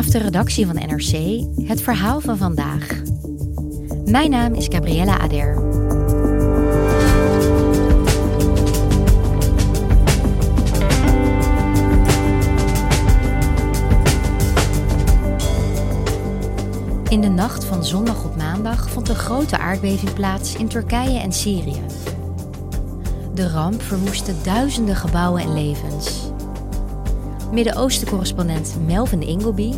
Vanaf de redactie van NRC het verhaal van vandaag. Mijn naam is Gabriella Ader. In de nacht van zondag op maandag vond een grote aardbeving plaats in Turkije en Syrië. De ramp verwoestte duizenden gebouwen en levens. Midden-Oosten-correspondent Melvin Ingleby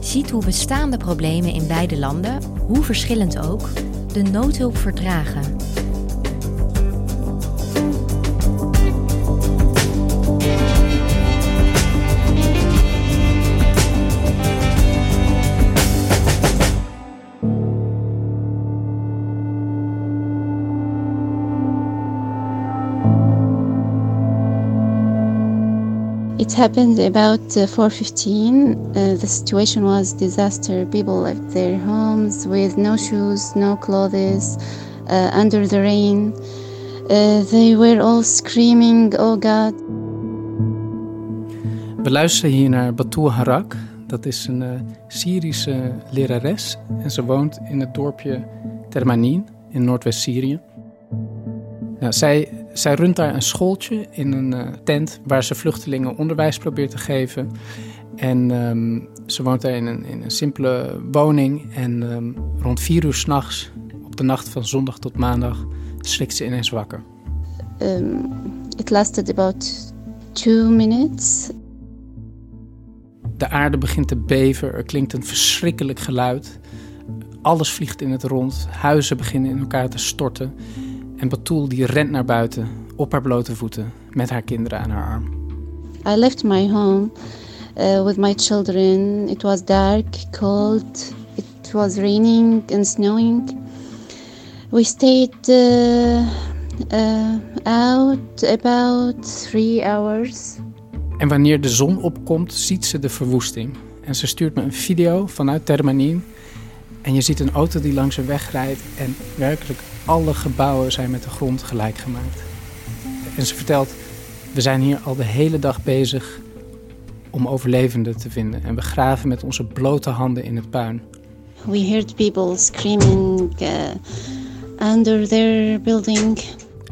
ziet hoe bestaande problemen in beide landen, hoe verschillend ook, de noodhulp vertragen. It happened about uh, 4:15. Uh, the situation was disaster. People left their homes with no shoes, no clothes, uh, under the rain. Uh, they were all screaming, "Oh God!" We luisteren hier naar Batul Harak. Dat is een uh, Syrische lerares en ze woont in het dorpje Termanin in Noordwest-Syrië. Nou, zij zij runt daar een schooltje in een uh, tent waar ze vluchtelingen onderwijs probeert te geven. En um, ze woont daar in een, in een simpele woning. En um, rond vier uur s'nachts, op de nacht van zondag tot maandag, schrikt ze ineens wakker. Um, it lasted about two minutes. De aarde begint te beven, er klinkt een verschrikkelijk geluid. Alles vliegt in het rond, huizen beginnen in elkaar te storten. En Batul die rent naar buiten op haar blote voeten met haar kinderen aan haar arm. I left my home uh, with my children. It was dark, cold. It was raining and snowing. We stayed uh, uh, out about three hours. En wanneer de zon opkomt, ziet ze de verwoesting. En ze stuurt me een video vanuit Termanin. En je ziet een auto die langs een weg rijdt en werkelijk alle gebouwen zijn met de grond gelijk gemaakt. En ze vertelt, we zijn hier al de hele dag bezig om overlevenden te vinden. En we graven met onze blote handen in het puin. We heard people screaming uh, under their building.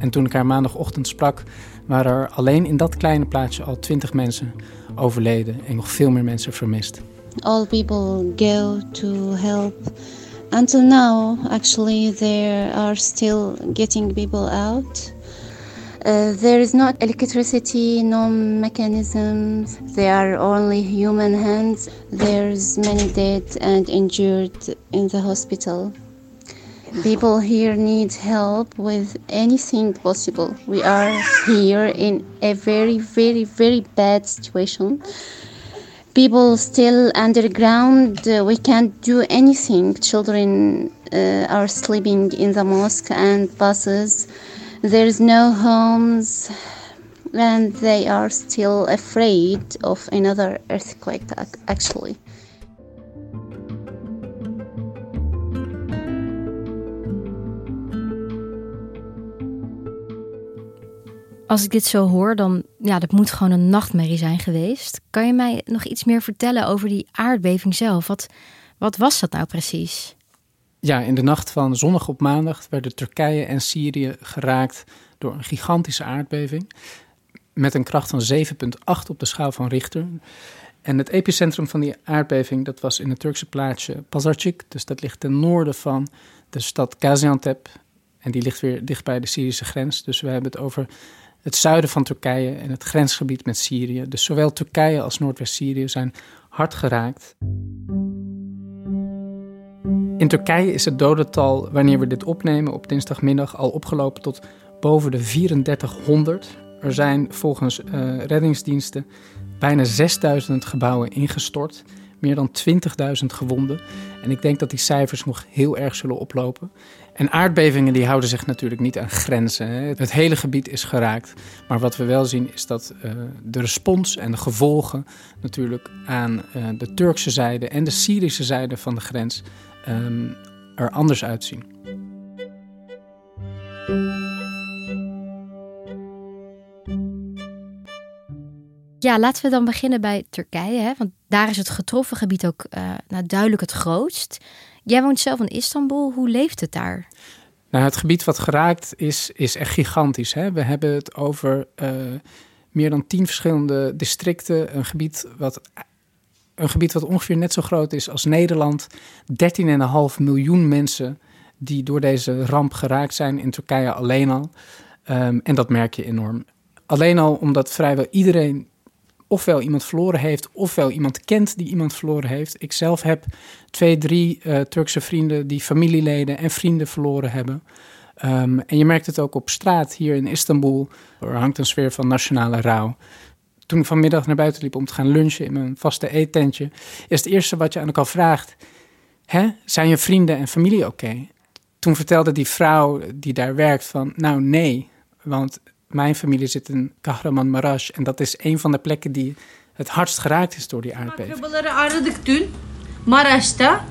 En toen ik haar maandagochtend sprak, waren er alleen in dat kleine plaatsje al twintig mensen overleden en nog veel meer mensen vermist. All people go to help until now, actually, they are still getting people out. Uh, there is not electricity, no mechanisms. There are only human hands. There's many dead and injured in the hospital. People here need help with anything possible. We are here in a very, very, very bad situation people still underground. Uh, we can't do anything. Children uh, are sleeping in the mosque and buses. There's no homes, and they are still afraid of another earthquake, actually. Als ik dit zo hoor, dan ja, dat moet gewoon een nachtmerrie zijn geweest. Kan je mij nog iets meer vertellen over die aardbeving zelf? Wat, wat was dat nou precies? Ja, in de nacht van zondag op maandag werden Turkije en Syrië geraakt door een gigantische aardbeving. Met een kracht van 7,8 op de schaal van Richter. En het epicentrum van die aardbeving dat was in het Turkse plaatsje Pazarcik. Dus dat ligt ten noorden van de stad Gaziantep. En die ligt weer dicht bij de Syrische grens. Dus we hebben het over het zuiden van Turkije en het grensgebied met Syrië. Dus zowel Turkije als Noordwest-Syrië zijn hard geraakt. In Turkije is het dodental, wanneer we dit opnemen op dinsdagmiddag, al opgelopen tot boven de 3400. Er zijn volgens uh, reddingsdiensten bijna 6000 gebouwen ingestort, meer dan 20.000 gewonden. En ik denk dat die cijfers nog heel erg zullen oplopen. En aardbevingen die houden zich natuurlijk niet aan grenzen. Hè. Het hele gebied is geraakt. Maar wat we wel zien is dat uh, de respons en de gevolgen natuurlijk aan uh, de Turkse zijde en de Syrische zijde van de grens um, er anders uitzien. Ja, laten we dan beginnen bij Turkije. Hè? Want daar is het getroffen gebied ook uh, duidelijk het grootst. Jij woont zelf in Istanbul. Hoe leeft het daar? Nou, het gebied wat geraakt is, is echt gigantisch. Hè? We hebben het over uh, meer dan tien verschillende districten. Een gebied, wat, een gebied wat ongeveer net zo groot is als Nederland. 13,5 miljoen mensen die door deze ramp geraakt zijn in Turkije alleen al. Um, en dat merk je enorm. Alleen al omdat vrijwel iedereen ofwel iemand verloren heeft, ofwel iemand kent die iemand verloren heeft. Ik zelf heb twee, drie uh, Turkse vrienden die familieleden en vrienden verloren hebben. Um, en je merkt het ook op straat hier in Istanbul. Er hangt een sfeer van nationale rouw. Toen ik vanmiddag naar buiten liep om te gaan lunchen in mijn vaste eettentje, is het eerste wat je aan elkaar vraagt: Hè, zijn je vrienden en familie oké? Toen vertelde die vrouw die daar werkt van, nou nee, want mijn familie zit in Kahramanmaraş en dat is een van de plekken die het hardst geraakt is door die aardbeving. Akrabaları aradık dün Maraş'ta.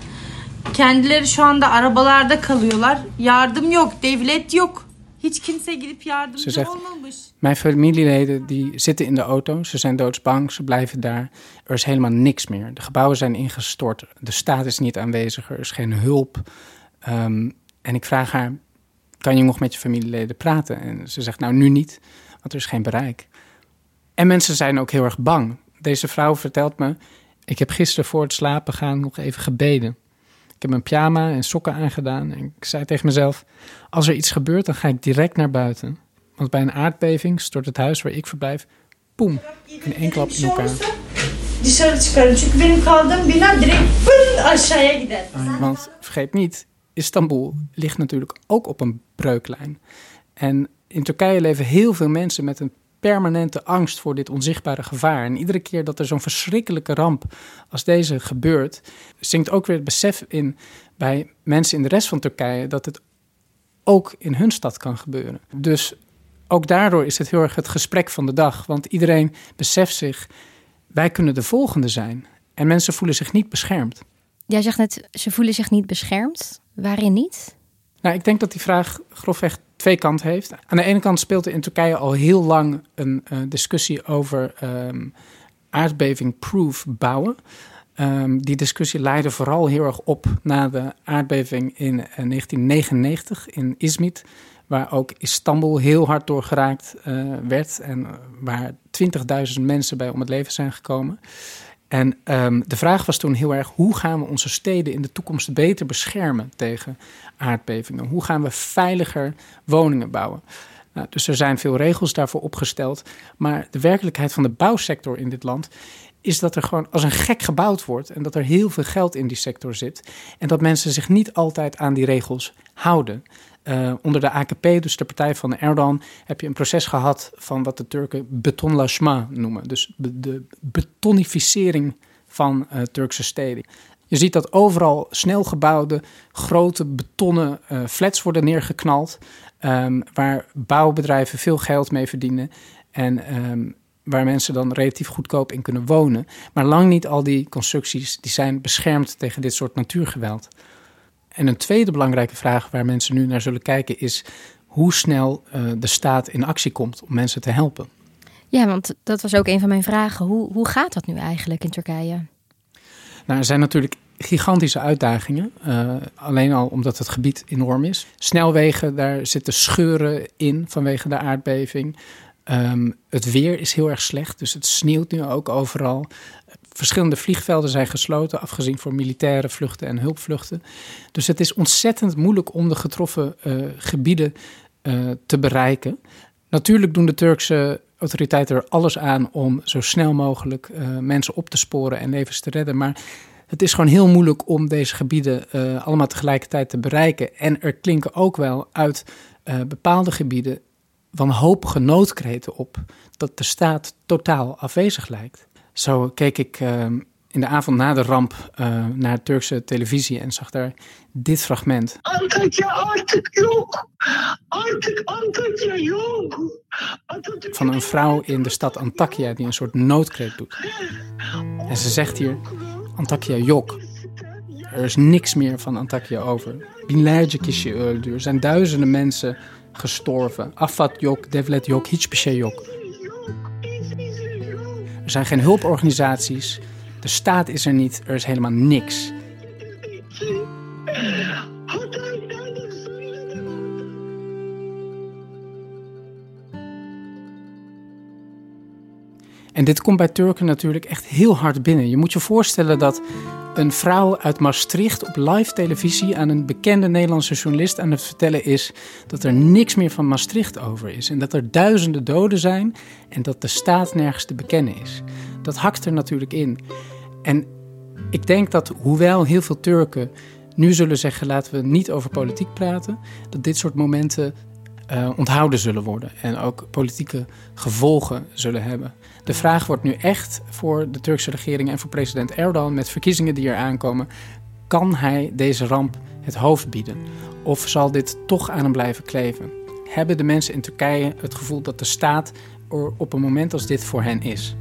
Kendileri şu anda arabalarda kalıyorlar. Yardım yok, devlet yok. Hiç kimse gidip yardımcı Ze zegt, olmamış. Mijn familieleden die zitten in de auto, ze zijn doodsbang, ze blijven daar. Er is helemaal niks meer. De gebouwen zijn ingestort, de staat is niet aanwezig, er is geen hulp. Um, en ik vraag haar, kan je nog met je familieleden praten? En ze zegt, nou nu niet, want er is geen bereik. En mensen zijn ook heel erg bang. Deze vrouw vertelt me, ik heb gisteren voor het slapen gaan nog even gebeden. Ik heb mijn pyjama en sokken aangedaan en ik zei tegen mezelf, als er iets gebeurt, dan ga ik direct naar buiten. Want bij een aardbeving stort het huis waar ik verblijf, poem, in één klap in elkaar. Dışarı çıkarım çünkü benim kaldığım bina direkt pın aşağıya gider. Want vergeet niet, Istanbul ligt natuurlijk ook op een breuklijn. En in Turkije leven heel veel mensen met een permanente angst voor dit onzichtbare gevaar. En iedere keer dat er zo'n verschrikkelijke ramp als deze gebeurt, zinkt ook weer het besef in bij mensen in de rest van Turkije dat het ook in hun stad kan gebeuren. Dus ook daardoor is het heel erg het gesprek van de dag. Want iedereen beseft zich, wij kunnen de volgende zijn. En mensen voelen zich niet beschermd. Jij zegt net, ze voelen zich niet beschermd. Waarin niet? Nou, ik denk dat die vraag grofweg twee kanten heeft. Aan de ene kant speelt er in Turkije al heel lang een uh, discussie over um, aardbeving-proof bouwen. Um, die discussie leidde vooral heel erg op na de aardbeving in uh, 1999 in Izmit, waar ook Istanbul heel hard door geraakt uh, werd en waar 20.000 mensen bij om het leven zijn gekomen. En um, de vraag was toen heel erg: hoe gaan we onze steden in de toekomst beter beschermen tegen aardbevingen? Hoe gaan we veiliger woningen bouwen? Nou, dus er zijn veel regels daarvoor opgesteld. Maar de werkelijkheid van de bouwsector in dit land is dat er gewoon als een gek gebouwd wordt en dat er heel veel geld in die sector zit. En dat mensen zich niet altijd aan die regels houden. Uh, onder de AKP, dus de partij van Erdogan, heb je een proces gehad van wat de Turken betonlachement noemen. Dus de betonificering van uh, Turkse steden. Je ziet dat overal snel gebouwde, grote betonnen uh, flats worden neergeknald. Um, waar bouwbedrijven veel geld mee verdienen. En um, waar mensen dan relatief goedkoop in kunnen wonen. Maar lang niet al die constructies die zijn beschermd tegen dit soort natuurgeweld. En een tweede belangrijke vraag waar mensen nu naar zullen kijken is hoe snel uh, de staat in actie komt om mensen te helpen. Ja, want dat was ook een van mijn vragen. Hoe, hoe gaat dat nu eigenlijk in Turkije? Nou, er zijn natuurlijk gigantische uitdagingen. Uh, alleen al omdat het gebied enorm is. Snelwegen, daar zitten scheuren in vanwege de aardbeving. Um, het weer is heel erg slecht, dus het sneeuwt nu ook overal. Verschillende vliegvelden zijn gesloten, afgezien voor militaire vluchten en hulpvluchten. Dus het is ontzettend moeilijk om de getroffen uh, gebieden uh, te bereiken. Natuurlijk doen de Turkse autoriteiten er alles aan om zo snel mogelijk uh, mensen op te sporen en levens te redden. Maar het is gewoon heel moeilijk om deze gebieden allemaal tegelijkertijd te bereiken. En er klinken ook wel uit bepaalde gebieden wanhopige noodkreten op dat de staat totaal afwezig lijkt. Zo keek ik uh, in in de avond na de ramp uh, naar Turkse televisie en zag daar dit fragment. Van een vrouw in de stad Antakya die een soort noodkreet doet. En ze zegt hier, Antakya yok. Er is niks meer van Antakya over. Binlerce kişi öldü. Er zijn duizenden mensen gestorven. Afat yok, devlet yok, hiçbir şey yok. Er zijn geen hulporganisaties. De staat is er niet. Er is helemaal niks. En dit komt bij Turken natuurlijk echt heel hard binnen. Je moet je voorstellen dat een vrouw uit Maastricht op live televisie aan een bekende Nederlandse journalist aan het vertellen is dat er niks meer van Maastricht over is. En dat er duizenden doden zijn en dat de staat nergens te bekennen is. Dat hakt er natuurlijk in. En ik denk dat, hoewel heel veel Turken nu zullen zeggen: laten we niet over politiek praten, dat dit soort momenten uh, onthouden zullen worden en ook politieke gevolgen zullen hebben. De vraag wordt nu echt voor de Turkse regering en voor president Erdogan met verkiezingen die er aankomen: kan hij deze ramp het hoofd bieden? Of zal dit toch aan hem blijven kleven? Hebben de mensen in Turkije het gevoel dat de staat er op een moment als dit voor hen is?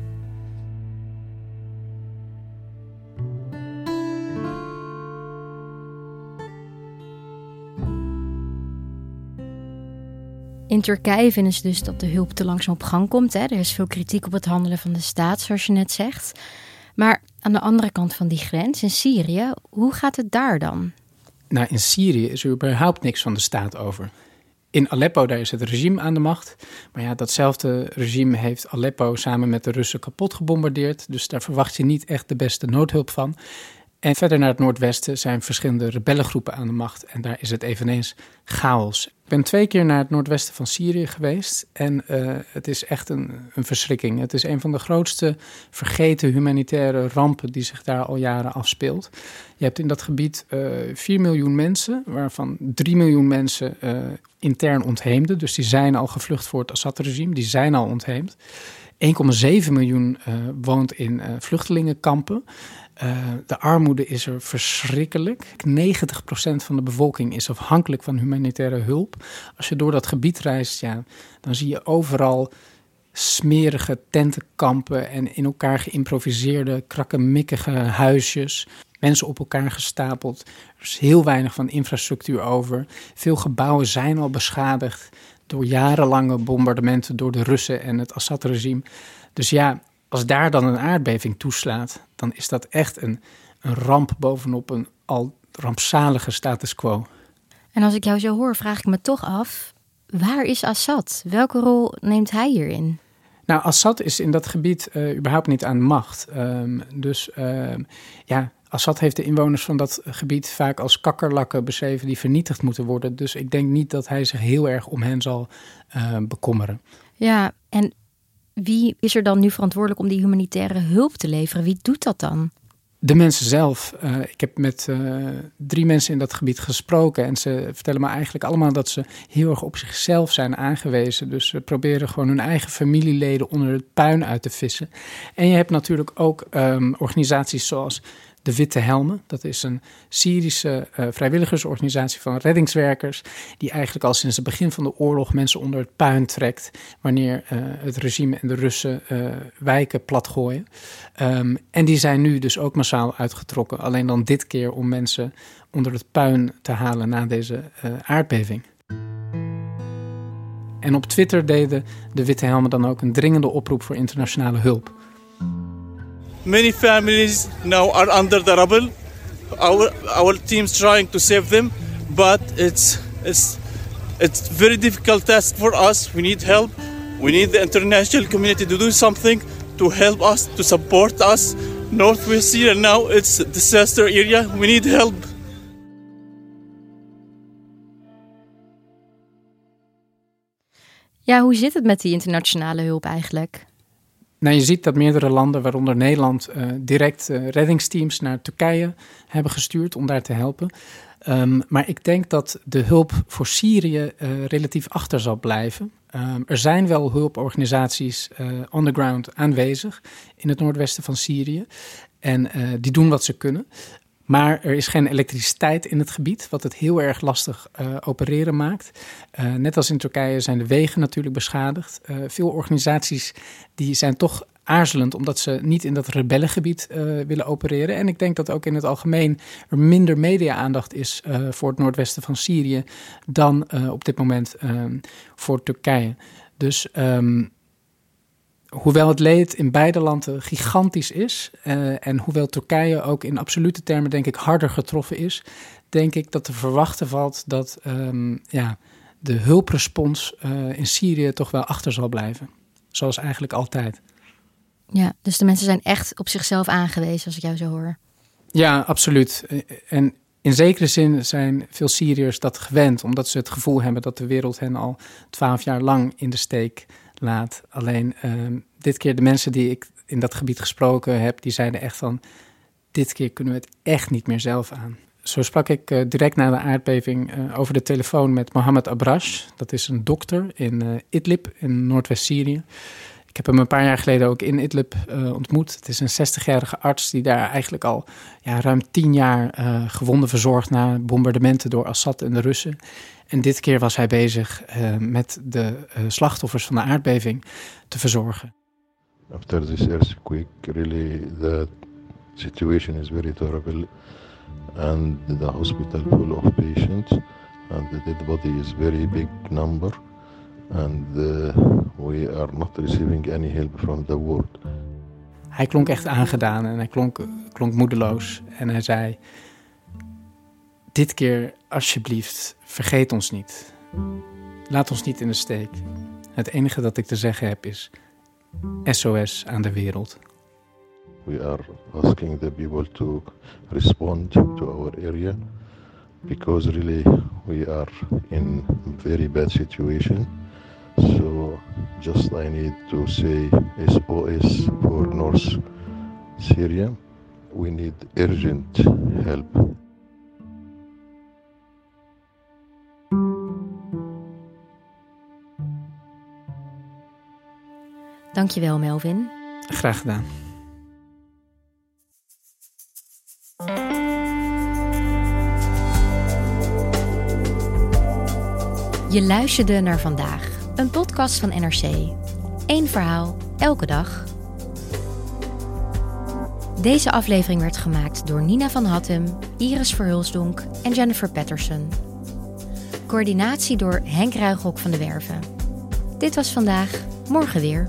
In Turkije vinden ze dus dat de hulp te langzaam op gang komt. Hè. Er is veel kritiek op het handelen van de staat, zoals je net zegt. Maar aan de andere kant van die grens, in Syrië, hoe gaat het daar dan? Nou, in Syrië is er überhaupt niks van de staat over. In Aleppo, daar is het regime aan de macht. Maar ja, datzelfde regime heeft Aleppo samen met de Russen kapot gebombardeerd. Dus daar verwacht je niet echt de beste noodhulp van. En verder naar het noordwesten zijn verschillende rebellengroepen aan de macht. En daar is het eveneens chaos. Ik ben twee keer naar het noordwesten van Syrië geweest. En uh, het is echt een, een verschrikking. Het is een van de grootste vergeten humanitaire rampen die zich daar al jaren afspeelt. Je hebt in dat gebied uh, eh, 4 miljoen mensen, waarvan 3 miljoen mensen uh, intern ontheemden. Dus die zijn al gevlucht voor het Assad-regime, die zijn al ontheemd. 1,7 miljoen woont in vluchtelingenkampen. Uh, de armoede is er verschrikkelijk. 90% van de bevolking is afhankelijk van humanitaire hulp. Als je door dat gebied reist, ja, dan zie je overal smerige tentenkampen en in elkaar geïmproviseerde, krakkemikkige huisjes. Mensen op elkaar gestapeld. Er is heel weinig van infrastructuur over. Veel gebouwen zijn al beschadigd door jarenlange bombardementen door de Russen en het Assad-regime. Dus ja, als daar dan een aardbeving toeslaat, dan is dat echt een, een ramp bovenop een al rampzalige status quo. En als ik jou zo hoor, vraag ik me toch af: waar is Assad? Welke rol neemt hij hierin? Nou, Assad is in dat gebied uh, überhaupt niet aan de macht. Um, dus uh, ja, Assad heeft de inwoners van dat gebied vaak als kakkerlakken beschreven die vernietigd moeten worden. Dus ik denk niet dat hij zich heel erg om hen zal uh, bekommeren. Ja, en wie is er dan nu verantwoordelijk om die humanitaire hulp te leveren? Wie doet dat dan? De mensen zelf. Uh, ik heb met uh, drie mensen in dat gebied gesproken. En ze vertellen me eigenlijk allemaal dat ze heel erg op zichzelf zijn aangewezen. Dus ze proberen gewoon hun eigen familieleden onder het puin uit te vissen. En je hebt natuurlijk ook um, organisaties zoals de Witte Helmen. Dat is een Syrische uh, vrijwilligersorganisatie van reddingswerkers. Die eigenlijk al sinds het begin van de oorlog mensen onder het puin trekt. Wanneer uh, het regime en de Russen uh, wijken platgooien. Um, en die zijn nu dus ook massaal uitgetrokken. Alleen dan dit keer om mensen onder het puin te halen na deze aardbeving. En op Twitter deden de Witte Helmen dan ook een dringende oproep voor internationale hulp. Many families now are under the rubble. Our our team's trying to save them, but it's it's it's very difficult task for us. We need help. We need the international community to do something to help us, to support us. Northwest Syria now it's a disaster area. We need help. Ja, hoe zit het met die internationale hulp eigenlijk? Nou, je ziet dat meerdere landen, waaronder Nederland, uh, direct uh, reddingsteams naar Turkije hebben gestuurd om daar te helpen. Um, maar ik denk dat de hulp voor Syrië uh, relatief achter zal blijven. Um, er zijn wel hulporganisaties on the ground aanwezig in het noordwesten van Syrië. En die doen wat ze kunnen. Maar er is geen elektriciteit in het gebied, wat het heel erg lastig uh, opereren maakt. Uh, net als in Turkije zijn de wegen natuurlijk beschadigd. Uh, veel organisaties die zijn toch aarzelend omdat ze niet in dat rebellengebied willen opereren. En ik denk dat ook in het algemeen er minder media-aandacht is voor het noordwesten van Syrië dan op dit moment voor Turkije. Dus um, hoewel het leed in beide landen gigantisch is uh, en hoewel Turkije ook in absolute termen denk ik harder getroffen is, denk ik dat te verwachten valt dat um, ja, de hulprespons uh, in Syrië toch wel achter zal blijven. Zoals eigenlijk altijd. Ja, dus de mensen zijn echt op zichzelf aangewezen als ik jou zo hoor. Ja, absoluut. En in zekere zin zijn veel Syriërs dat gewend, omdat ze het gevoel hebben dat de wereld hen al twaalf jaar lang in de steek laat. Alleen uh, dit keer de mensen die ik in dat gebied gesproken heb, die zeiden echt van, dit keer kunnen we het echt niet meer zelf aan. Zo sprak ik uh, direct na de aardbeving uh, over de telefoon met Mohammed Abrash. Dat is een dokter in uh, Idlib in Noordwest-Syrië. Ik heb hem een paar jaar geleden ook in Idlib ontmoet. Het is een 60-jarige arts die daar eigenlijk al ja, ruim tien jaar gewonden verzorgt na bombardementen door Assad en de Russen. En dit keer was hij bezig uh, met de slachtoffers van de aardbeving te verzorgen. After this earthquake, really the situation is very terrible, and the hospital full of patients, and the dead body is very big number, and we are not receiving any help from the world. Hij klonk echt aangedaan en hij klonk, klonk moedeloos en hij zei: Dit keer alsjeblieft, vergeet ons niet. Laat ons niet in de steek. Het enige dat ik te zeggen heb is SOS aan de wereld. We are asking the people to respond to our area because really we are in very bad situation. So just I need to say SOS for North Syria. We need urgent help. Dankjewel, Melvin. Graag gedaan. Je luisterde naar vandaag, een podcast van NRC. Eén verhaal, elke dag. Deze aflevering werd gemaakt door Nina van Hattem, Iris Verhulsdonk en Jennifer Patterson. Coördinatie door Henk Ruigrok van de Werven. Dit was vandaag, morgen weer.